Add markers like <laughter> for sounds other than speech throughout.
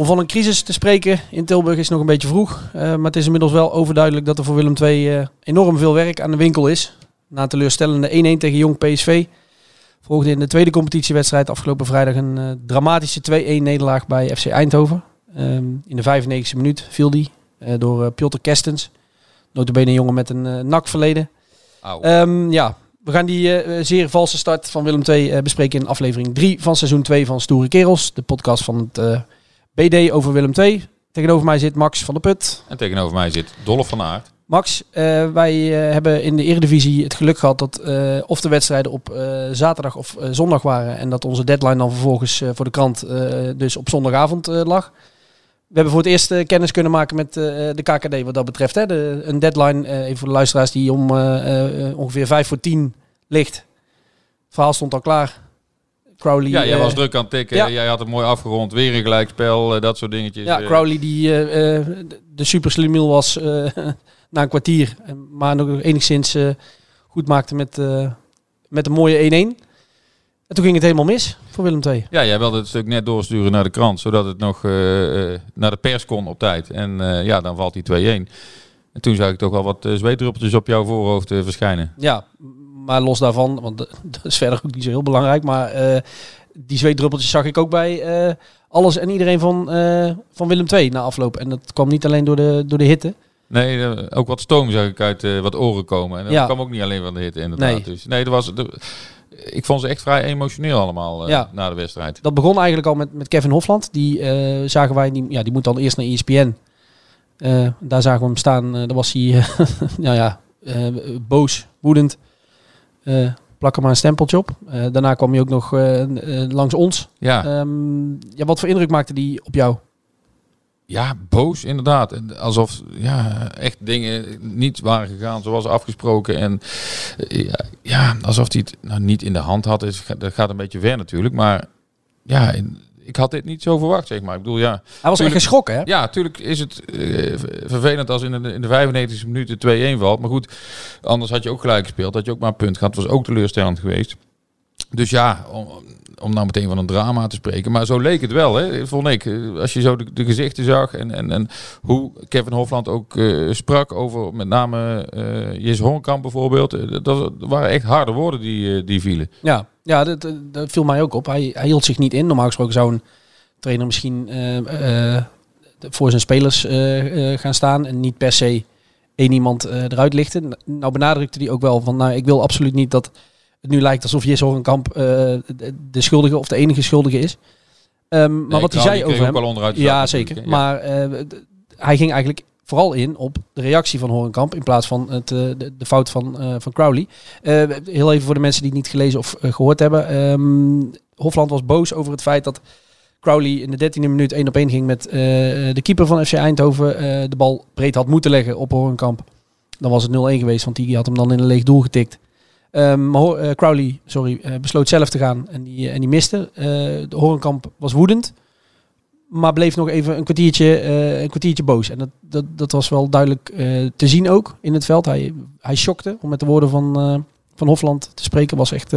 Om van een crisis te spreken in Tilburg is nog een beetje vroeg. Eh, maar het is inmiddels wel overduidelijk dat er voor Willem II eh, enorm veel werk aan de winkel is. Na teleurstellende 1-1 tegen Jong PSV volgde in de tweede competitiewedstrijd afgelopen vrijdag een eh, dramatische 2-1 nederlaag bij FC Eindhoven. Ehm, in de 95e minuut viel die door Piotr Kerstens. Notabene een jongen met een nakverleden. Ehm, ja, we gaan die zeer valse start van Willem II bespreken in aflevering 3 van seizoen 2 van Stoere Kerels. De podcast van het BD over Willem II. Tegenover mij zit Max van der Put. En tegenover mij zit Dolph van Aert. Max, eh, wij eh, hebben in de Eredivisie het geluk gehad dat eh, of de wedstrijden op zaterdag of zondag waren. En dat onze deadline dan vervolgens voor de krant dus op zondagavond lag. We hebben voor het eerst kennis kunnen maken met de KKD wat dat betreft. Hè. De, een deadline, even voor de luisteraars, die om ongeveer vijf voor tien ligt. Het verhaal stond al klaar. Crowley, Ja, jij eh, was druk aan het tikken. ja. Jij had het mooi afgerond. Weer een gelijkspel, eh, dat soort dingetjes. Ja, Eh, Crowley die de super slimiel was <laughs> na een kwartier. Maar nog enigszins goed maakte met, met een mooie 1-1. En toen ging het helemaal mis voor Willem II. Ja, jij wilde het stuk net doorsturen naar de krant, zodat het nog naar de pers kon op tijd. En ja, dan valt die 2-1. En toen zag ik toch wel wat zweetdruppeltjes op jouw voorhoofd verschijnen. Ja, maar los daarvan, want dat is verder ook niet zo heel belangrijk. Maar eh, die zweetdruppeltjes zag ik ook bij eh, alles en iedereen van, eh, van Willem II na afloop. En dat kwam niet alleen door de, door de hitte. Nee, ook wat stoom zag ik uit wat oren komen. En dat Ja. kwam ook niet alleen van de hitte inderdaad. Nee. Dus, nee, dat was, de- ik vond ze echt vrij emotioneel allemaal Ja. na de wedstrijd. Dat begon eigenlijk al met, met Kevin Hofland. Die zagen wij, die, ja, die moet dan eerst naar ESPN. Daar zagen we hem staan. daar was hij, <laughs> nou ja, boos, woedend. Eh plak er maar een stempeltje op. Eh, daarna kwam hij ook nog eh, langs ons. Ja. Ehm, ja, wat voor indruk maakte die op jou? Ja, boos inderdaad. Alsof ja, echt dingen niet waren gegaan zoals afgesproken. En ja, ja, alsof hij het nou, niet in de hand had. Is, dat gaat een beetje ver natuurlijk. Maar ja, in- ik had dit niet zo verwacht, zeg maar. Ik bedoel, ja. Hij was echt geschrokken, hè? Ja, natuurlijk is het eh, vervelend als in de, in de 95e minuut 2-1 valt. Maar goed, anders had je ook gelijk gespeeld. Had je ook maar een punt gehad. was ook teleurstellend geweest. Dus ja, om, om nou meteen van een drama te spreken. Maar zo leek het wel, hè, vond ik. Eh, Als je zo de, de gezichten zag en, en, en hoe Kevin Hofland ook eh, sprak over met name eh Jes Honkamp bijvoorbeeld. Dat, dat waren echt harde woorden die, die vielen. Ja, ja dat, dat- viel mij ook op. Hij, hij hield zich niet in. Normaal gesproken zou een trainer misschien eh, eh, voor zijn spelers eh, gaan staan en niet per se één iemand eruit lichten. Nou benadrukte hij ook wel van, nou, ik wil absoluut niet dat het nu lijkt alsof Jesse Horenkamp eh, de, schuldige of de enige schuldige is. Ehm, maar wat hij zei over ook hem... wel onderuit de ja, zeker. Ja. Maar hij ging eigenlijk vooral in op de reactie van Horenkamp in plaats van het, eh, de, de fout van, eh, van Crowley. Eh, heel even voor de mensen die het niet gelezen of eh, gehoord hebben. Ehm, Hofland was boos over het feit dat Crowley in de 13e minuut 1 op 1 ging met de keeper van FC Eindhoven. de bal breed had moeten leggen op Horenkamp. Dan was het 0-1 geweest, want die had hem dan in een leeg doel getikt. Ehm, maar Crowley sorry, besloot zelf te gaan en die, en die miste. De Horenkamp was woedend. Maar bleef nog even een kwartiertje, eh, een kwartiertje boos. En dat, dat, dat was wel duidelijk eh, te zien ook in het veld. Hij, hij shockte, om met de woorden van, eh, van Hofland te spreken. Was echt <laughs>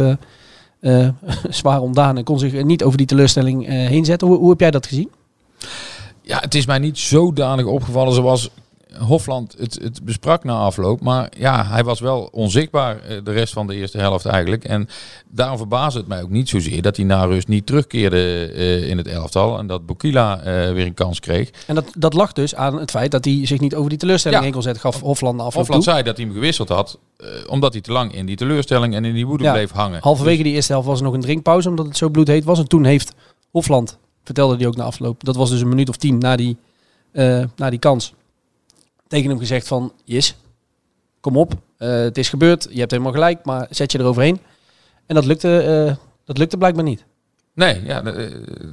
zwaar ontdaan en kon zich niet over die teleurstelling heen zetten. Hoe, hoe heb jij dat gezien? Ja, het is mij niet zodanig opgevallen zoals Hofland het, het besprak na afloop. Maar ja, hij was wel onzichtbaar eh, de rest van de eerste helft eigenlijk. En daarom verbaasde het mij ook niet zozeer dat hij na rust niet terugkeerde eh, in het elftal. En dat Bokila eh, weer een kans kreeg. En dat, dat lag dus aan het feit dat hij zich niet over die teleurstelling Ja. heen kon zetten. Gaf Hofland afloop Hofland toe. zei dat hij hem gewisseld had, eh, omdat hij te lang in die teleurstelling en in die woede Ja. bleef hangen. Halverwege die eerste helft was er nog een drinkpauze, omdat het zo bloedheet was. En toen heeft Hofland, vertelde hij ook na afloop, dat was dus een minuut of tien na die, na die kans, tegen hem gezegd van, Jis, kom op, eh, het is gebeurd, je hebt helemaal gelijk, maar zet je eroverheen. En dat lukte, eh, dat lukte blijkbaar niet. Nee, ja, dat, eh,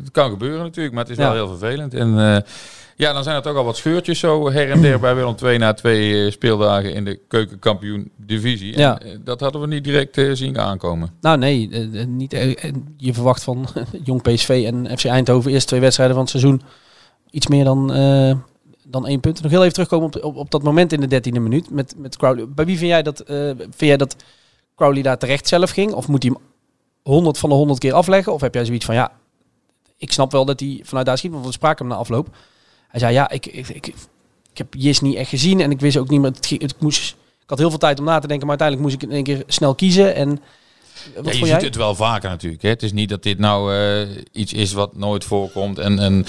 het kan gebeuren natuurlijk, maar het is Ja. wel heel vervelend. En ja, dan zijn er toch al wat scheurtjes zo her en der bij Willem II na twee speeldagen in de keukenkampioen divisie. En, Ja. eh, dat hadden we niet direct zien aankomen. Nou nee, niet, je verwacht van <laughs> Jong PSV en FC Eindhoven eerste twee wedstrijden van het seizoen iets meer dan, dan één punt. Nog heel even terugkomen op, op, op dat moment in de dertiende minuut met, met Crowley. Bij wie vind jij, dat, eh, vind jij dat Crowley daar terecht zelf ging? Of moet hij hem 100 van de 100 keer afleggen? Of heb jij zoiets van ja, ik snap wel dat hij vanuit daar schiet, want we spraken hem na afloop. Hij zei ja, ik, ik, ik, ik heb Jis niet echt gezien en ik wist ook niet meer. Het, het moest, ik had heel veel tijd om na te denken, maar uiteindelijk moest ik in één keer snel kiezen. En wat Ja, je ziet jij? het wel vaker natuurlijk. Hè. Het is niet dat dit nou eh, iets is wat nooit voorkomt. En, en,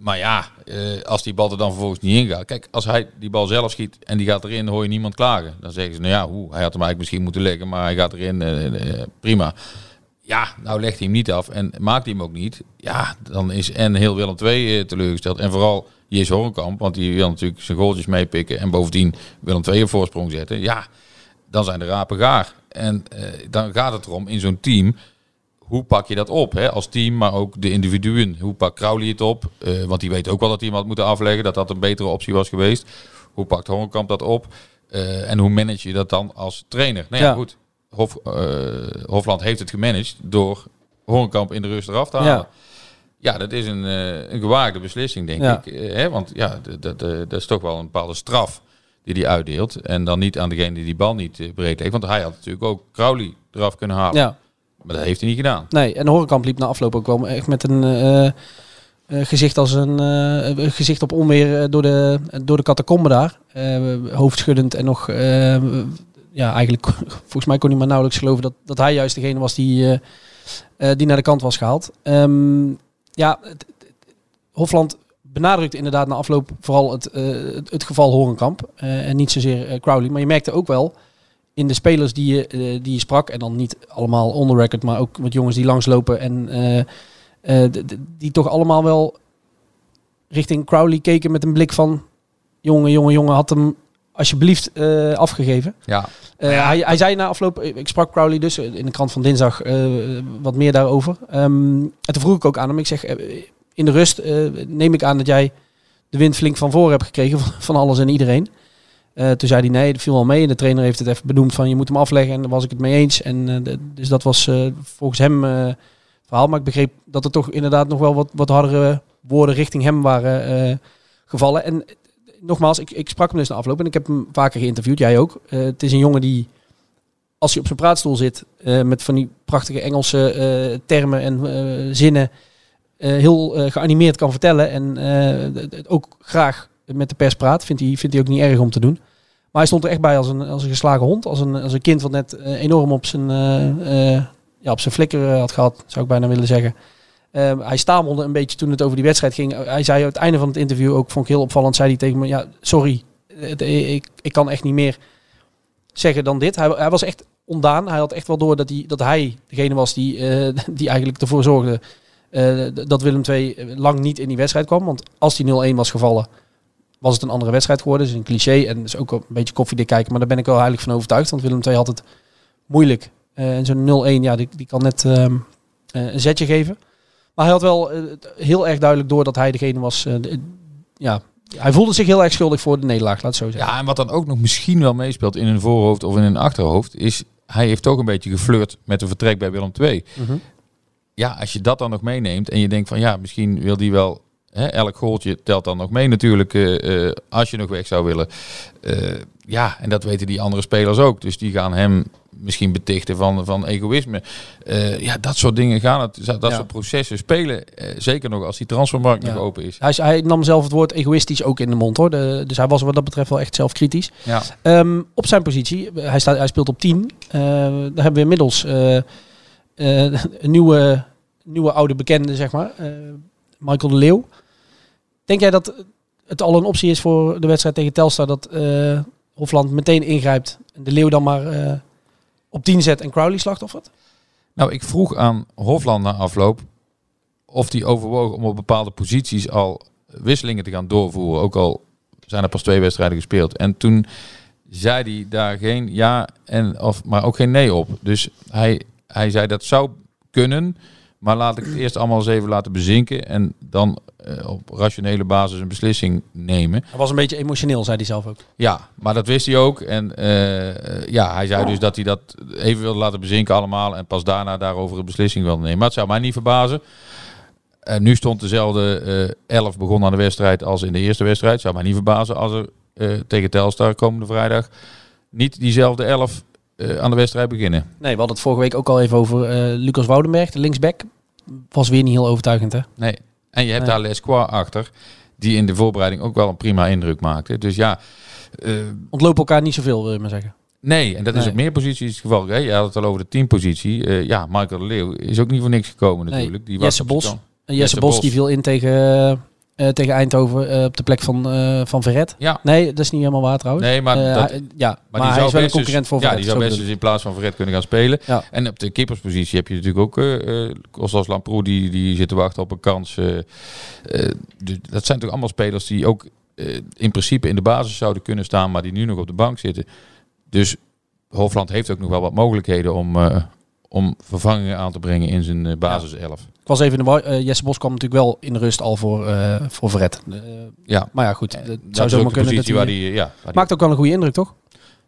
maar ja, eh, als die bal er dan vervolgens niet in gaat. Kijk, als hij die bal zelf schiet en die gaat erin, hoor je niemand klagen. Dan zeggen ze, nou ja, hoe, hij had hem eigenlijk misschien moeten leggen, maar hij gaat erin, eh, eh, prima. Ja, nou legt hij hem niet af en maakt hij hem ook niet. Ja, dan is en heel Willem II teleurgesteld. En vooral Jes Horenkamp, want die wil natuurlijk zijn goaltjes meepikken. En bovendien Willem II op voorsprong zetten. Ja, dan zijn de rapen gaar. En dan gaat het erom in zo'n team, hoe pak je dat op? Hè? Als team, maar ook de individuen. Hoe pakt Crowley het op? Eh, want die weet ook wel dat hij hem had moeten afleggen, dat dat een betere optie was geweest. Hoe pakt Horenkamp dat op? Eh, en hoe manage je dat dan als trainer? Nou ja, Ja. goed. Hof, eh, Hofland heeft het gemanaged door Horenkamp in de rust eraf te halen. Ja. Ja, dat is een, een gewaagde beslissing, denk Ja. ik. Hè? Want ja, dat, is toch wel een bepaalde straf die hij uitdeelt. En dan niet aan degene die die bal niet breed heeft. Want hij had natuurlijk ook Crowley eraf kunnen halen. Ja, Maar dat heeft hij niet gedaan. nee. En Horenkamp liep na afloop ook wel echt met een eh, eh, gezicht als een eh, gezicht op onweer eh, door de, door de daar. Eh, hoofdschuddend en nog, eh, ja, eigenlijk, <laughs> volgens mij kon hij maar nauwelijks geloven dat, dat hij juist degene was die, eh, eh, die naar de kant was gehaald. Ehm, ja, Hofland benadrukt inderdaad na afloop vooral het, eh, het, het geval Horenkamp. eh, en niet zozeer eh, Crowley. Maar je merkte ook wel in de spelers die je, eh, die je sprak. En dan niet allemaal on the record, maar ook wat jongens die langslopen. En eh, eh, d- die toch allemaal wel richting Crowley keken met een blik van... Jongen, jongen, jongen, had hem alsjeblieft eh, afgegeven. Ja, Eh, hij, hij zei na afloop, ik sprak Crowley dus in de krant van dinsdag eh, wat meer daarover. Ehm, en toen vroeg ik ook aan hem, ik zeg, in de rust eh, neem ik aan dat jij de wind flink van voren hebt gekregen van, van alles en iedereen. Eh, toen zei hij nee, dat viel wel mee. En de trainer heeft het even benoemd van je moet hem afleggen. En daar was ik het mee eens. En, eh, dus dat was eh, volgens hem het verhaal. Maar ik begreep dat er toch inderdaad nog wel wat, wat hardere woorden richting hem waren gevallen. En nogmaals, ik, ik sprak hem dus na afloop en ik heb hem vaker geïnterviewd. Jij ook. Het is een jongen die, als hij op zijn praatstoel zit, met van die prachtige Engelse termen en zinnen, heel geanimeerd kan vertellen. En ook graag met de pers praat. Vindt hij, vindt hij ook niet erg om te doen. Maar hij stond er echt bij als een, als een geslagen hond. Als een, als een kind wat net eh, enorm op zijn, eh, eh, ja, op zijn flikker had gehad, zou ik bijna willen zeggen. Eh, hij stamelde een beetje toen het over die wedstrijd ging. Hij zei aan het einde van het interview ook, vond ik heel opvallend, zei hij tegen me, ja, sorry, ik, ik kan echt niet meer zeggen dan dit. Hij, hij was echt ondaan. Hij had echt wel door dat hij, dat hij degene was die, <laughs> die eigenlijk ervoor zorgde dat Willem II lang niet in die wedstrijd kwam. Want als die 0-1 was gevallen, was het een andere wedstrijd geworden. Dat is een cliché en is ook een beetje koffiedik kijken. Maar daar ben ik wel heilig van overtuigd. Want Willem II had het moeilijk. Eh, en zo'n 0-1, ja, die, die kan net ehm, eh, een zetje geven. Maar hij had wel eh, heel erg duidelijk door dat hij degene was. eh, de- ja, hij voelde zich heel erg schuldig voor de nederlaag, laat het zo zeggen. Ja, en wat dan ook nog misschien wel meespeelt in een voorhoofd of in een achterhoofd, is hij heeft toch een beetje geflirt met een vertrek bij Willem II. Mhm. Ja, als je dat dan nog meeneemt en je denkt van ja, misschien wil die wel, hè, elk goaltje telt dan nog mee natuurlijk, eh, eh, als je nog weg zou willen. Eh, ja, en dat weten die andere spelers ook. Dus die gaan hem misschien betichten van, van egoïsme. Ja, dat soort dingen gaan het. Dat Ja. soort processen spelen. zeker nog als die transfermarkt Ja. nog open is. Hij, hij nam zelf het woord egoïstisch ook in de mond hoor. De- dus hij was wat dat betreft wel echt zelfkritisch. Ja. Ehm, op zijn positie, hij, staat, hij speelt op 10. Eh, daar hebben we inmiddels een nieuwe, nieuwe oude bekende, zeg maar. Michael de Leeuw. Denk jij dat het al een optie is voor de wedstrijd tegen Telstar dat eh, Hofland meteen ingrijpt en de Leeuw dan maar eh, op 10 zet en Crowley slachtoffert? Nou, ik vroeg aan Hofland na afloop of hij overwoog om op bepaalde posities al wisselingen te gaan doorvoeren. Ook al zijn er pas twee wedstrijden gespeeld. En toen zei hij daar geen ja, en, of, maar ook geen nee op. Dus hij, hij zei dat zou kunnen, maar laat ik het eerst allemaal eens even laten bezinken. En dan eh, op rationele basis een beslissing nemen. Hij was een beetje emotioneel, zei hij zelf ook. Ja, maar dat wist hij ook. En eh, ja, hij zei dus dat hij dat even wilde laten bezinken allemaal. En pas daarna daarover een beslissing wilde nemen. Maar het zou mij niet verbazen. En nu stond dezelfde eh 11 begon aan de wedstrijd als in de eerste wedstrijd. Zou mij niet verbazen als er eh, tegen Telstar komende vrijdag niet diezelfde 11 eh, aan de wedstrijd beginnen. Nee, we hadden het vorige week ook al even over eh, Lucas Woudenberg, de linksback. Was weer niet heel overtuigend, hè? Nee. En je hebt Nee. daar Lesquois achter. Die in de voorbereiding ook wel een prima indruk maakte. Dus ja, eh, Ontlopen elkaar niet zoveel, wil je maar zeggen. Nee, en dat is op meer posities het geval. Hè? Je had het al over de teampositie. Eh ja, Michael de Leeuw is ook niet voor niks gekomen Nee. natuurlijk. Die Jesse op de Bos. Jesse, Jesse Bos, Bos. die viel in tegen, eh, tegen Eindhoven eh, op de plek van, eh van Verret. Ja, Nee, dat is niet helemaal waar trouwens. nee, maar, dat, hij- ja, maar, hij is wel een dus- concurrent voor Ja, Verret. die zou zo best dus in plaats van Verret kunnen gaan spelen. Ja. En op de keeperspositie heb je natuurlijk ook Kostas Lamproe, die, die zit te wachten op een kans. dus dat zijn toch allemaal spelers die ook in principe in de basis zouden kunnen staan, maar die nu nog op de bank zitten. Dus Hofland heeft ook nog wel wat mogelijkheden om, om vervangingen aan te brengen in zijn eh, basiself. Ik was even in de war. Eh, Jesse Bos kwam natuurlijk wel in de rust al voor, eh voor Verret. Eh, Ja, maar ja, goed. Het dat zou zomaar kunnen dat hij... waar die, ja, waar die- Maakt ook wel een goede indruk, toch?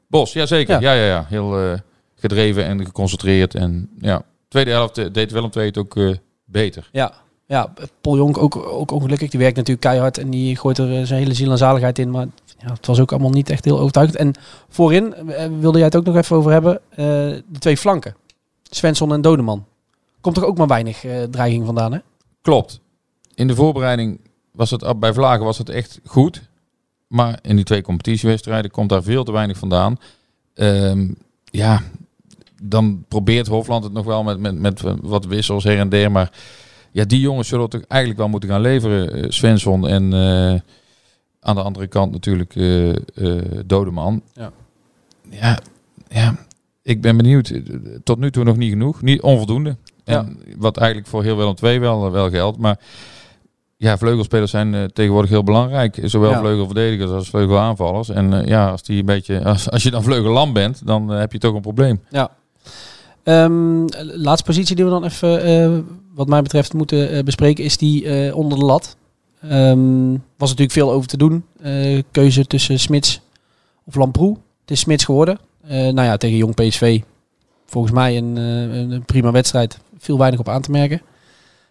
Bos, ja zeker. Ja. Ja, ja, ja. Heel gedreven en geconcentreerd. En ja, tweede helft deed Willem II het ook beter. Ja. Ja, Paul Jonk ook, ook ongelukkig. Die werkt natuurlijk keihard en die gooit er zijn hele ziel en zaligheid in. Maar ja, het was ook allemaal niet echt heel overtuigend. En voorin wilde jij het ook nog even over hebben. de twee flanken. Svensson en Dodeman. Komt er ook maar weinig eh, dreiging vandaan, hè? Klopt. In de voorbereiding was het bij Vlagen was het echt goed. Maar in die twee competitiewedstrijden komt daar veel te weinig vandaan. Ehm, ja, dan probeert Hofland het nog wel met, met, met wat wissels her en der. Maar ja, die jongens zullen toch eigenlijk wel moeten gaan leveren. eh, Svensson en eh, aan de andere kant natuurlijk eh eh, Dodeman. Ja. Ja, ja, ik ben benieuwd. Eh, Tot nu toe nog niet genoeg. Niet onvoldoende. En wat eigenlijk voor heel Willem II wel, wel geldt. Maar ja, vleugelspelers zijn eh, tegenwoordig heel belangrijk. Zowel Ja. vleugelverdedigers als vleugelaanvallers. En eh, ja, als, die een beetje, als, als je dan vleugellam bent, dan heb je toch een probleem. Ja. Ehm, laatste positie die we dan even, wat mij betreft, moeten bespreken, is die onder de lat. Ehm, was natuurlijk veel over te doen. Keuze tussen Smits of Lamproe. Het is Smits geworden. Eh, nou ja, tegen Jong PSV. Volgens mij een, eh, een- een prima wedstrijd. Veel weinig op aan te merken.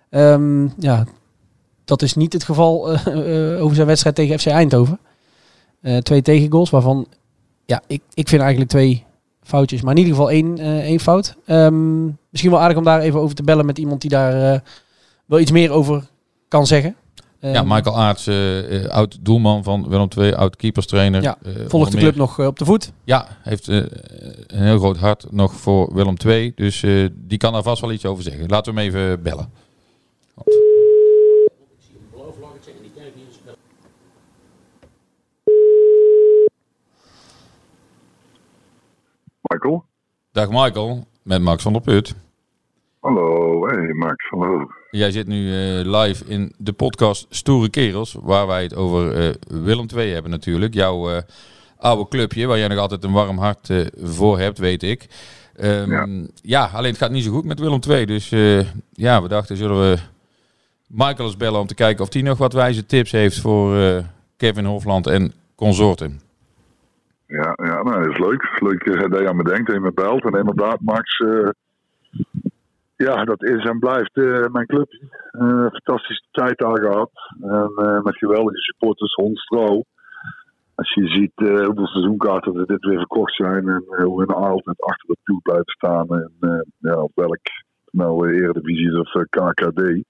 Ehm, ja, dat is niet het geval eh, over zijn wedstrijd tegen FC Eindhoven. Twee tegengoals, waarvan ja, ik, ik vind eigenlijk twee foutjes, maar in ieder geval één, één fout. Ehm, misschien wel aardig om daar even over te bellen met iemand die daar wel iets meer over kan zeggen. Ja, Ehm, Michael Aarts, eh, eh, oud doelman van Willem II, oud keeperstrainer. Ja, Eh, volgt de club nog op de voet. Ja, heeft een heel groot hart nog voor Willem II. Dus eh, die kan daar vast wel iets over zeggen. Laten we hem even bellen. Michael? Dag Michael, met Max van der Put. Hallo, hey Max, hallo. Jij zit nu eh, live in de podcast Stoere Kerels, waar wij het over eh, Willem II hebben natuurlijk. Jouw eh, oude clubje, waar jij nog altijd een warm hart voor hebt, weet ik. Ehm, ja. Ja. alleen het gaat niet zo goed met Willem II. Dus ja, we dachten, zullen we Michael eens bellen om te kijken of hij nog wat wijze tips heeft voor Kevin Hofland en consorten. Ja, ja nou, dat is leuk. Leuk dat je aan me denkt en je me belt. En inderdaad, Max, ja, dat is en blijft eh, mijn club. Eh, fantastische tijd daar gehad. En, eh, met geweldige supporters, Hond Stro. als je ziet hoeveel seizoenkaarten er dit weer verkocht zijn en hoe we altijd achter de ploeg blijven staan. En ja, op welk nou Eredivisie is of KKD.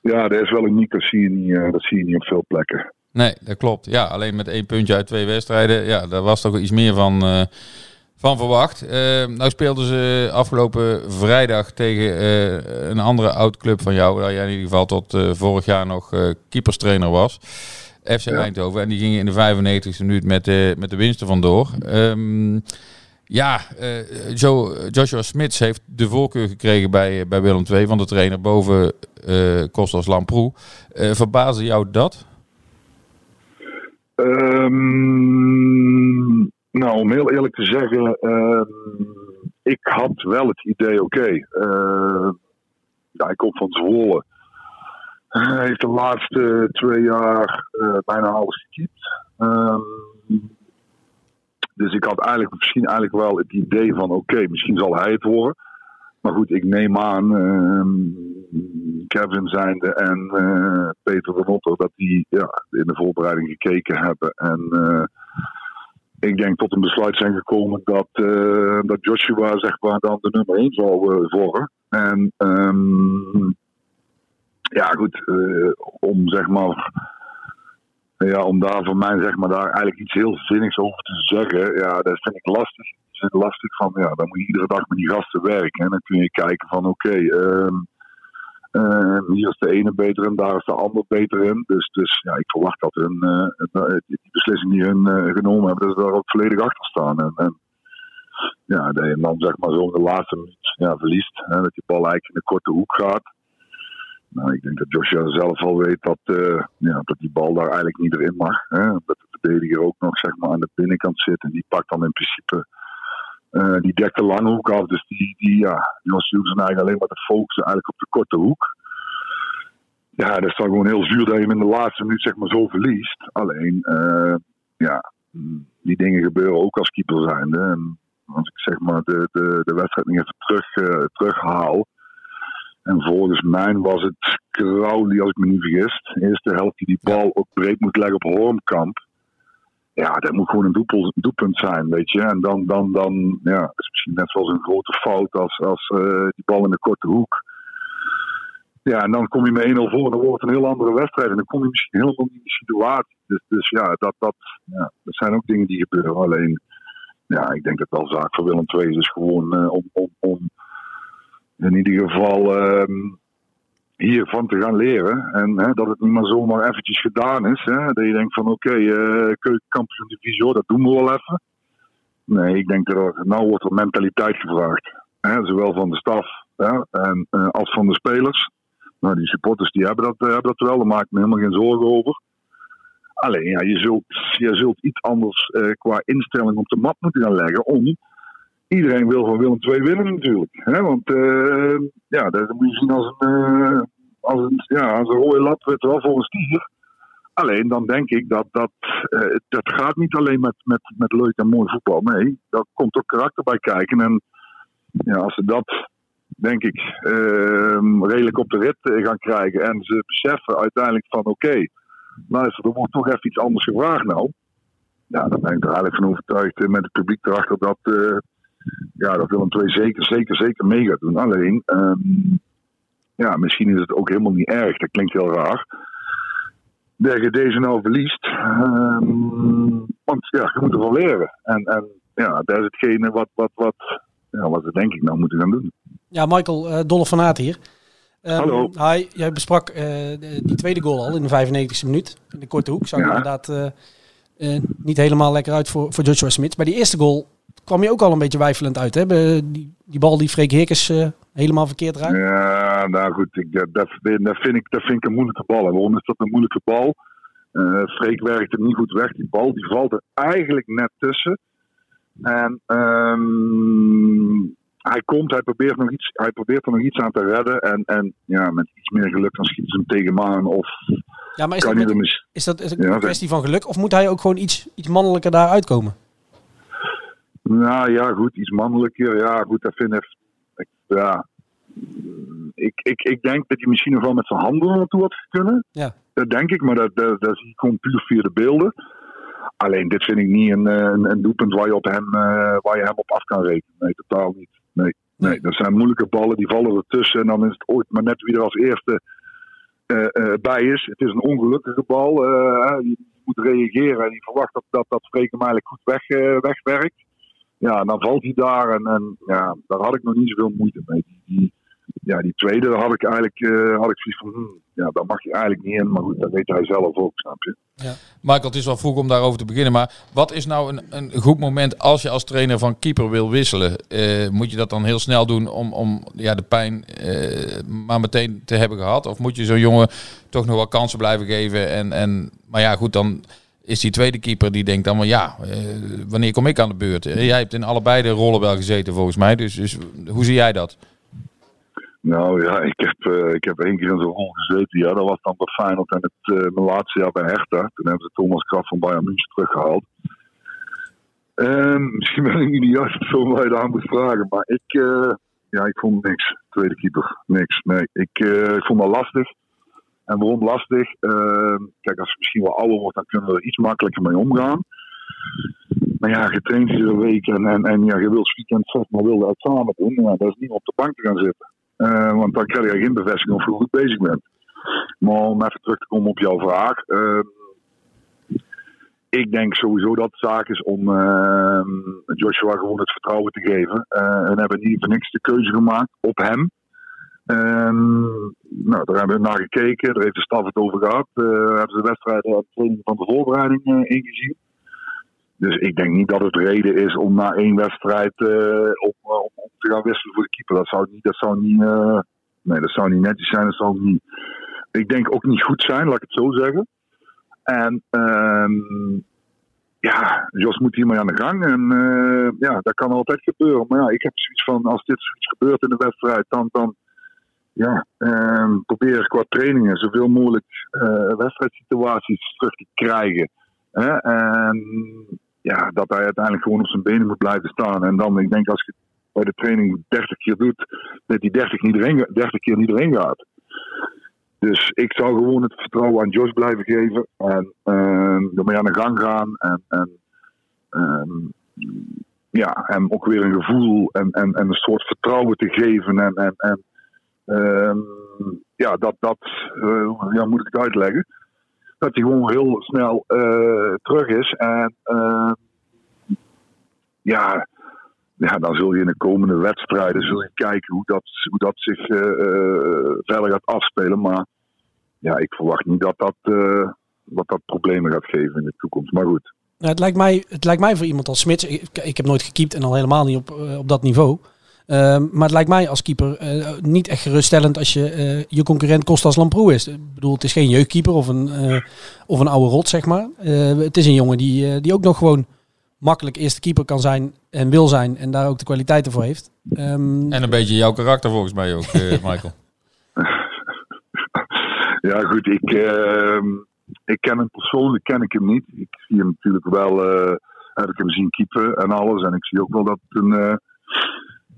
Ja, dat is wel uniek. Dat zie je niet, dat zie je niet op veel plekken. Nee, dat klopt. Ja, alleen met één puntje uit twee wedstrijden. Ja, daar was toch iets meer van, van verwacht. Eh, nou speelden ze afgelopen vrijdag tegen eh, een andere oud club van jou. Waar jij in ieder geval tot eh, vorig jaar nog keeperstrainer was. FC Eindhoven. En die gingen in de 95e minuut met, de met de winst er vandoor. Ehm, ja, Joe, Joshua Smits heeft de voorkeur gekregen bij, bij Willem II van de trainer boven Kostas Lamproe. Verbaasde jou dat? Ehm, nou, om heel eerlijk te zeggen, ehm, ik had wel het idee, oké, eh, ja, ik kom van Zwolle. Hij heeft de laatste twee jaar eh, bijna alles gekiept. Ehm, dus ik had eigenlijk misschien eigenlijk wel het idee van, oké, misschien zal hij het worden. Maar goed, ik neem aan, ehm, Kevin zijnde en eh, Peter de Notter, dat die ja, in de voorbereiding gekeken hebben. En eh, ik denk tot een besluit zijn gekomen dat, eh, dat Joshua zeg maar dan de nummer 1 zou eh, worden. En ehm, ja, goed, eh, om zeg maar. Ja, om daar voor mij zeg maar daar eigenlijk iets heel zinnigs over te zeggen, ja, dat vind ik lastig. Ik vind lastig van, ja, dan moet je iedere dag met die gasten werken. En dan kun je kijken van, oké, ehm, ehm, hier is de ene beter en daar is de ander beter in. Dus, dus ja, ik verwacht dat hun, eh, die beslissing die hun eh, genomen hebben, dat ze daar ook volledig achter staan. En, en ja, dat je dan zeg maar zo in de laatste minuut ja, verliest. Hè, dat die bal eigenlijk in de korte hoek gaat. Nou, ik denk dat Joshua zelf al weet dat, eh, ja, dat die bal daar eigenlijk niet erin mag. Hè? Dat de verdediger ook nog zeg maar, aan de binnenkant zit. En die pakt dan in principe. Eh, die dekt de lange hoek af. Dus die, die, ja, zijn eigenlijk alleen maar te focussen eigenlijk op de korte hoek. Ja, dat is dan gewoon heel zuur dat je hem in de laatste minuut zeg maar, zo verliest. Alleen, eh, ja, die dingen gebeuren ook als keeper zijnde. En als ik zeg maar de, de, de wedstrijd nog even terug, eh, terughaal. En volgens mij was het Crowley, als ik me niet vergis. De eerste helft die die bal ook breed moet leggen op Hormkamp. Ja, dat moet gewoon een doelpunt, zijn, weet je. En dan, dan, dan ja, is misschien net zoals een grote fout als, als eh, die bal in de korte hoek. Ja, en dan kom je met 1-0 voor en dan wordt het een heel andere wedstrijd. En dan kom je misschien helemaal niet in die situatie. Dus, dus ja, dat, dat, ja, dat zijn ook dingen die gebeuren. Alleen, ja, ik denk dat wel zaak voor Willem II is. Dus gewoon eh, om, om, om in ieder geval ehm, hiervan te gaan leren. En hè, dat het niet maar zomaar eventjes gedaan is. Hè, dat je denkt van oké, eh keukenkampioen divisie, dat doen we wel even. Nee, ik denk dat er, nou wordt er mentaliteit gevraagd. Hè, zowel van de staf hè, en, eh, als van de spelers. Nou, die supporters die hebben, dat, eh, hebben dat wel, daar maak ik me helemaal geen zorgen over. Alleen, ja, je, zult, je zult iets anders qua instelling op de mat moeten gaan leggen om iedereen wil van Willem II winnen natuurlijk. Hè? Want ja, dat moet je zien als een, als een, ja, als een rode weet je wel, voor een. Alleen dan denk ik dat dat, eh, dat gaat niet alleen met, met, met leuk en mooi voetbal. Nee, daar komt ook karakter bij kijken. En ja, als ze dat, denk ik, eh, redelijk op de rit eh, gaan krijgen. En ze beseffen uiteindelijk van oké, luister, er wordt toch even iets anders gevraagd nou. Ja, dan ben ik er eigenlijk van overtuigd eh, met het publiek erachter dat, eh, ja, dat Willem II zeker, zeker, zeker mee gaat doen. Alleen, ehm, ja, misschien is het ook helemaal niet erg. Dat klinkt heel raar. Dat je deze nou verliest. Ehm, want ja, je moet ervan leren. En, en ja, dat is hetgene wat, wat, wat, ja, wat we denk ik nou moeten gaan doen. Ja, Michael, eh Dolle van Aert hier. Ehm, Hallo. Hi, jij besprak eh, die tweede goal al in de 95e minuut. In de korte hoek zag Ja. inderdaad eh, niet helemaal lekker uit voor, voor Joshua Smith. Bij die eerste goal kwam je ook al een beetje wijfelend uit. Hè? Die, die bal die Freek Heerkens helemaal verkeerd raakt. Ja, nou goed, ik, dat, vind ik, dat vind ik een moeilijke bal. Waarom is dat een moeilijke bal? Eh Freek werkt er niet goed weg. Die bal die valt er eigenlijk net tussen. En ehm, hij komt, hij probeert, nog iets, hij probeert er nog iets aan te redden. En, en ja, met iets meer geluk dan schiet ze hem tegen hem aan. Of Ja, maar is kan dat, hij met- mis... is dat is een kwestie van geluk? Of moet hij ook gewoon iets, iets mannelijker daar uitkomen? Nou ja, goed, iets mannelijker. Ja, goed, dat vind ik. Ja. Ik, ik, ik denk dat hij misschien nog wel met zijn handen naartoe had kunnen. Ja. Dat denk ik, maar dat, dat, dat gewoon puur via de beelden. Alleen dit vind ik niet een, eh, een, een doelpunt waar je, op hem, eh, waar je hem op af kan rekenen. Nee, totaal niet. Nee, nee, dat zijn moeilijke ballen, die vallen ertussen. En dan is het ooit maar net wie er als eerste eh, bij is. Het is een ongelukkige bal. je moet reageren en je verwacht dat dat, dat Freek hem eigenlijk goed weg, wegwerkt. Ja, dan valt hij daar en, ja, daar had ik nog niet zoveel moeite mee. Die, ja, die tweede had ik eigenlijk eh, had ik zoiets van, hmm, ja, daar mag je eigenlijk niet in. Maar goed, dat weet hij zelf ook, snap je. Michael, het is wel vroeg om daarover te beginnen. Maar wat is nou een, een goed moment als je als trainer van keeper wil wisselen? Eh, moet je dat dan heel snel doen om, om ja, de pijn eh, maar meteen te hebben gehad? Of moet je zo'n jongen toch nog wel kansen blijven geven? En, en, maar ja, goed, dan is die tweede keeper die denkt dan ja, eh, wanneer kom ik aan de beurt? Eh, jij hebt in allebei de rollen wel gezeten volgens mij. Dus, dus hoe zie jij dat? Nou ja, ik heb, eh, ik heb één keer in zo'n rol gezeten. Ja, dat was dan bij Feyenoord en het, eh, mijn laatste jaar bij Hertha. Toen hebben ze Thomas Kraft van Bayern München teruggehaald. Ehm, <laughs> misschien ben ik niet de juiste persoon waar je aan moet vragen. Maar ik, ja, ik vond niks. Tweede keeper, niks. Nee, ik, ik vond dat lastig. En waarom lastig? Ehm, kijk, als je misschien wel ouder wordt, dan kunnen we er iets makkelijker mee omgaan. Maar ja, getraind iedere week en, en, en ja, je wil 's weekend zeg maar wilde het samen doen. Ja, dat is niet op de bank te gaan zitten. Eh, want dan krijg je geen bevestiging of je goed bezig bent. Maar om even terug te komen op jouw vraag. ehm, ik denk sowieso dat het zaak is om ehm, Joshua gewoon het vertrouwen te geven. Eh, en hebben niet voor niks de keuze gemaakt op hem. Ehm, nou, daar hebben we naar gekeken. Daar heeft de staf het over gehad. Eh, hebben ze de wedstrijd de training van de voorbereiding eh, ingezien. Dus ik denk niet dat het reden is om na één wedstrijd eh, om, eh, om, te gaan wisselen voor de keeper. Dat zou niet, dat zou niet, eh, nee, dat zou niet netjes zijn. Dat zou niet, ik denk ook niet goed zijn, laat ik het zo zeggen. En ehm, ja, Jos moet hiermee aan de gang. En eh, ja, dat kan altijd gebeuren. Maar ja, ik heb zoiets van, als dit gebeurt in de wedstrijd, dan, dan ja, ehm, probeer qua trainingen zoveel mogelijk eh, wedstrijdsituaties terug te krijgen. Hè? En ja, dat hij uiteindelijk gewoon op zijn benen moet blijven staan. En dan, ik denk, als je bij de training 30 keer doet, dat hij 30, niet erin, ga- 30 keer niet erin gaat. Dus ik zou gewoon het vertrouwen aan Jos blijven geven. En ehm ermee aan de gang gaan. En, en ehm, ja, hem ook weer een gevoel en, en, en een soort vertrouwen te geven. En, en, en ehm, ja, dat, dat eh, ja, moet ik het uitleggen. Dat hij gewoon heel snel eh, terug is. En ehm, ja, ja, dan zul je in de komende wedstrijden zul je kijken hoe dat, hoe dat zich eh, verder gaat afspelen. Maar ja, ik verwacht niet dat dat, dat dat problemen gaat geven in de toekomst. Maar goed. Het, lijkt mij, het lijkt mij voor iemand als Smits, ik, ik heb nooit gekiept en al helemaal niet op, op dat niveau. Ehm, maar het lijkt mij als keeper eh, niet echt geruststellend als je eh, je concurrent Kostas Lamproe is. Ik bedoel, het is geen jeugdkeeper of een, eh, of een oude rot, zeg maar. Eh, het is een jongen die, die ook nog gewoon makkelijk eerste keeper kan zijn en wil zijn en daar ook de kwaliteiten voor heeft. Ehm, En een beetje jouw karakter volgens mij ook, eh, <laughs> Michael. Ja, goed, ik, ehm, ik ken hem persoonlijk ken ik hem niet. Ik zie hem natuurlijk wel, eh, heb ik hem zien keepen en alles. En ik zie ook wel dat het een,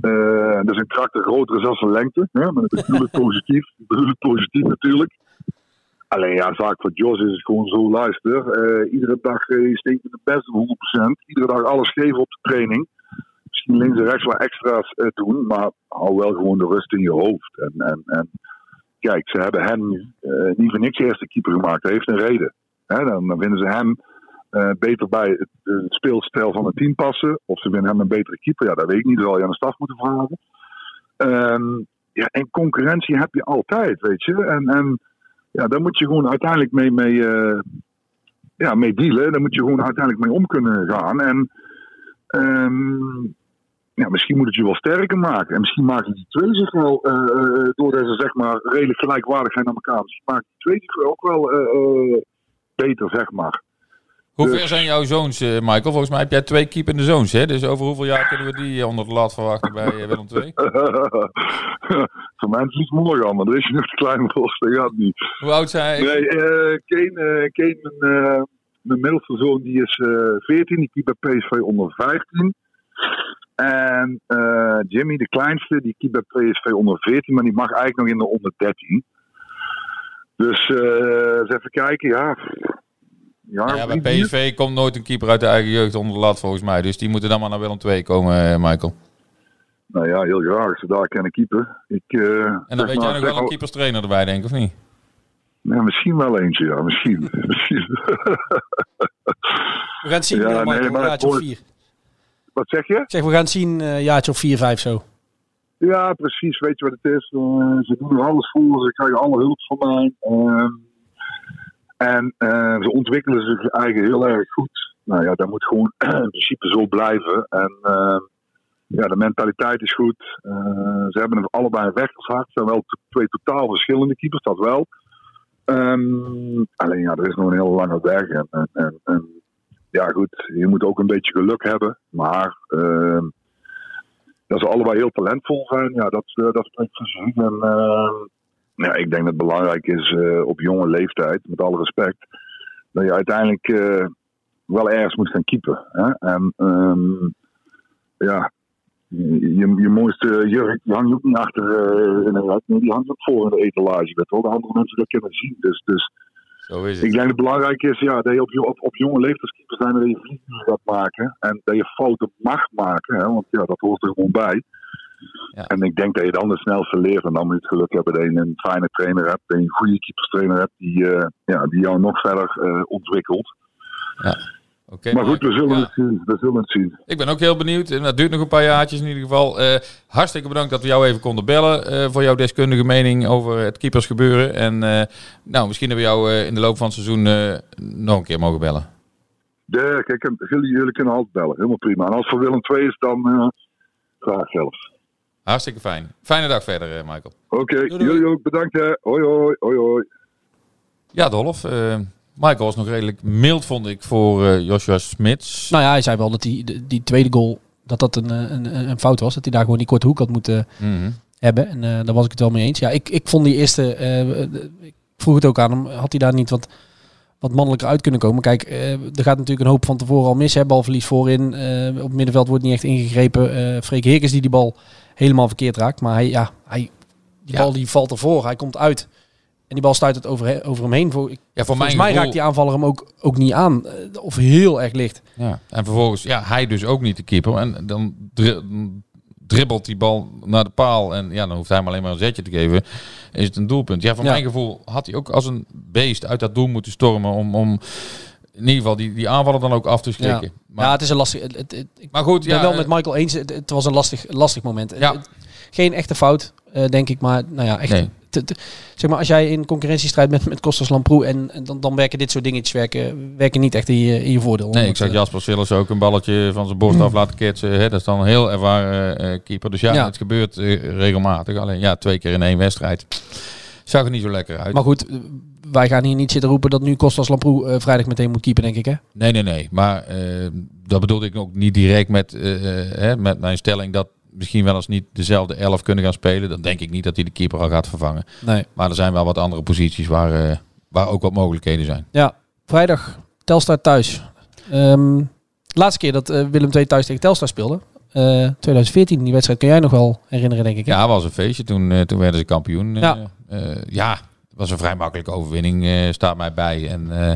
eh, eh, dat zijn karakter groter is dan zijn lengte. Hè? Maar dat ik positief. <laughs> Het positief natuurlijk. Alleen ja, zaak voor Jos is het gewoon zo, luister. eh, iedere dag uh, je steekt in de beste 100%. Iedere dag alles geven op de training. Misschien links en rechts wat extra's eh, doen. Maar hou wel gewoon de rust in je hoofd. En, en, en kijk, ze hebben hem eh, niet voor niks eerste keeper gemaakt. Dat heeft een reden. Hè, dan, dan vinden ze hem eh, beter bij het, het speelstijl van het team passen. Of ze vinden hem een betere keeper. Ja, dat weet ik niet. Dat je aan de staf moeten vragen. Ehm, ja, en concurrentie heb je altijd, weet je. En, en ja, daar moet je gewoon uiteindelijk mee, mee, eh, ja, mee dealen. Daar moet je gewoon uiteindelijk mee om kunnen gaan. En ehm, ja, misschien moet het je wel sterker maken. En misschien maken die twee zich wel, eh, eh, doordat ze zeg maar redelijk gelijkwaardig zijn aan elkaar, misschien maken die twee zich ook wel eh, eh, beter, zeg maar. Hoe ver zijn jouw zoons, eh, Michael? Volgens mij heb jij twee keepende zoons, hè? Dus over hoeveel jaar kunnen we die eh, onder de lat verwachten bij eh, Willem II? <laughs> Voor mij is het iets morgen maar daar is nog te klein voor, dat gaat niet. Hoe oud zijn Nee, eh Kane, eh, Kane mijn, mijn middelste zoon, die is eh 14, die keept bij PSV onder 15. En Jimmy, de kleinste, die keept bij PSV onder 14, maar die mag eigenlijk nog in de onder 13. Dus eens even kijken, ja. Ja, Ja, bij? PSV komt nooit een keeper uit de eigen jeugd onder de lat volgens mij. Dus die moeten dan maar naar Willem II komen, eh, Michael. Nou ja, heel graag. Als ze daar kunnen keeper. Ik, eh, En dan weet jij nog wel een keeperstrainer erbij, denk ik, of niet? Ja, misschien wel eentje, ja. Misschien. <laughs> misschien. We gaan het zien, Ja, eh, nee, Michael, maar een jaartje of vier. Wat zeg je? Ik zeg, we gaan het zien, een jaartje of vier, vijf zo. Ja, precies. Weet je wat het is? Ze doen er alles voor. Ze krijgen alle hulp van mij. En eh, ze ontwikkelen zich eigen heel erg goed. Nou ja, dat moet gewoon <clears throat> in principe zo blijven. En ehm, ja, de mentaliteit is goed. Eh, ze hebben het allebei weggezaakt. Het zijn wel twee totaal verschillende keepers, dat wel. Ehm, alleen ja, er is nog een hele lange weg. En, en, en, ja, goed, je moet ook een beetje geluk hebben. Maar ehm, dat ze allebei heel talentvol zijn, ja, dat, eh, dat spreekt voor ja, ik denk dat het belangrijk is eh, op jonge leeftijd, met alle respect, dat je uiteindelijk eh, wel ergens moet gaan keepen. Hè? En ehm, ja, je, je mooiste jurk, die hang je ook niet achter eh, in een nee, die hangt ook voor in de etalage. Dat wel de andere mensen dat kunnen zien. Dus, dus Zo is ik het. denk dat het belangrijk is ja, dat je op, op, op jonge leeftijdskeeper zijn dat je vlieguren gaat maken. En dat je fouten mag maken. Hè, want ja, dat hoort er gewoon bij. Ja. En ik denk dat je dan het snelste leert. En dan moet je het geluk hebben dat je een fijne trainer hebt. Dat je een goede keeperstrainer hebt die, eh, ja, die jou nog verder eh, ontwikkelt. Oké, maar goed, we zullen, Ja. het zien. we zullen het zien. Ik ben ook heel benieuwd. En dat duurt nog een paar jaartjes in ieder geval. Eh, hartstikke bedankt dat we jou even konden bellen voor jouw deskundige mening over het keepersgebeuren. En nou, misschien hebben we jou in de loop van het seizoen nog een keer mogen bellen. De, kijk, jullie, jullie kunnen altijd bellen. Helemaal prima. En als voor Willem II is, dan graag zelfs. Hartstikke fijn. Fijne dag verder, eh, Michael. Oké, jullie ook. Bedankt hè. Hoi hoi. Hoi hoi. Ja, Dolf. eh, Michael was nog redelijk mild, vond ik, voor eh, Joshua Smits. Nou ja, hij zei wel dat die, die, tweede goal, dat dat een, een, een fout was. Dat hij daar gewoon die korte hoek had moeten Mhm. hebben. En eh, daar was ik het wel mee eens. Ja, ik, ik vond die eerste, ik vroeg het ook aan hem, had hij daar niet wat, wat mannelijker uit kunnen komen? Kijk, eh, er gaat natuurlijk een hoop van tevoren al mis. Hè? Balverlies voorin. eh, op het middenveld wordt niet echt ingegrepen. eh Freek Heerkens die die bal helemaal verkeerd raakt. Maar hij, ja, hij, die Ja. bal die valt ervoor. Hij komt uit. En die bal stuit het over, over hem heen. Voor, Ja, voor volgens mij gevoel- raakt die aanvaller hem ook, ook niet aan. eh, Of heel erg licht. Ja. En vervolgens, ja, hij dus ook niet de keeper. En dan dri- dribbelt die bal naar de paal. En ja, dan hoeft hij maar alleen maar een zetje te geven. Is het een doelpunt. Ja, voor Ja. mijn gevoel had hij ook als een beest uit dat doel moeten stormen. Om, om in ieder geval die, die aanvallen dan ook af te Ja. schrikken. Maar, ja, het is een lastig. Het, het- het- ik maar goed, ben ja, wel eh, met Michael eens. Het, was een lastig, lastig moment. Ja. Geen echte fout, eh, denk ik. Maar nou ja, echt. Nee. te- te- zeg maar, als jij in concurrentiestrijd bent <laughs> met Kostas Lamproe en, en dan, dan werken dit soort dingetjes werken, werken niet echt in je, in je voordeel. Nee, ik zag eh, Jasper Sillis ook een balletje van zijn borst af laten ketsen. Hè. Dat is dan een heel ervaren eh, keeper. Dus ja, Ja. het gebeurt eh, regelmatig. Alleen ja, twee keer in één wedstrijd. Zag er niet zo lekker uit. Maar goed, wij gaan hier niet zitten roepen dat nu Kostas Lamproe eh, vrijdag meteen moet keepen, denk ik. Hè? Nee, nee, nee. Maar eh, dat bedoelde ik ook niet direct met, eh, hè, met mijn stelling dat misschien wel eens niet dezelfde elf kunnen gaan spelen. Dan denk ik niet dat hij de keeper al gaat vervangen. Nee. Maar er zijn wel wat andere posities waar, waar ook wat mogelijkheden zijn. Ja, vrijdag Telstar thuis. Ehm, laatste keer dat Willem II thuis tegen Telstar speelde. Eh, 2014, die wedstrijd kun jij nog wel herinneren, denk ik. hè? Ja, was een feestje. Toen, eh, toen werden ze kampioen. eh, Ja. eh, ja, het was een vrij makkelijke overwinning, eh, staat mij bij. En, eh,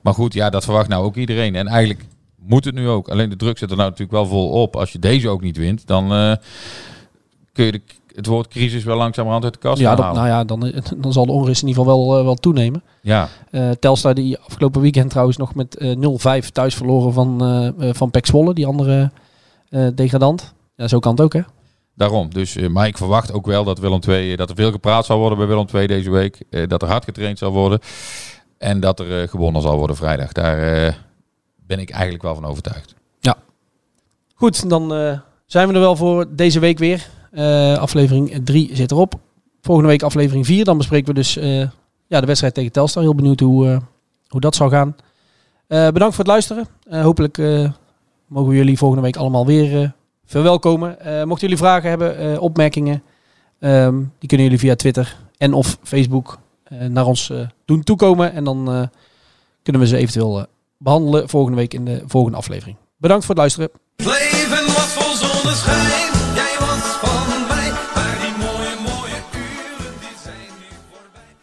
maar goed, ja, dat verwacht nou ook iedereen. En eigenlijk moet het nu ook. Alleen de druk zit er nou natuurlijk wel vol op. Als je deze ook niet wint, dan eh, kun je de, het woord crisis wel langzamerhand uit de kast Ja, dat, nou ja, dan, eh, <laughs> dan zal de onrust in ieder geval wel, eh, wel toenemen. Ja, Eh, Telstar die afgelopen weekend trouwens nog met eh 0-5 thuis verloren van, eh eh, van Pek Zwolle, die andere eh, degradant. Ja, zo kan het ook, hè? daarom. Dus, eh, maar ik verwacht ook wel dat, Willem II, dat er veel gepraat zal worden bij Willem II deze week. Eh, dat er hard getraind zal worden. En dat er eh, gewonnen zal worden vrijdag. Daar eh, ben ik eigenlijk wel van overtuigd. Goed, dan eh, zijn we er wel voor deze week weer. Eh, aflevering 3 zit erop. Volgende week aflevering 4. Dan bespreken we dus eh, ja, de wedstrijd tegen Telstar. Heel benieuwd hoe, eh, hoe dat zal gaan. Eh, bedankt voor het luisteren. Eh, hopelijk eh, mogen we jullie volgende week allemaal weer eh, verwelkomen. Eh, mochten jullie vragen hebben, eh, opmerkingen, ehm, die kunnen jullie via Twitter en of Facebook eh, naar ons eh, doen toekomen. En dan eh, kunnen we ze eventueel eh, behandelen volgende week in de volgende aflevering. Bedankt voor het luisteren. Het leven was vol zonneschijn, jij was van mij. Maar die mooie, mooie uren, die zijn nu voorbij.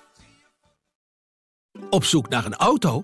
Op zoek naar een auto?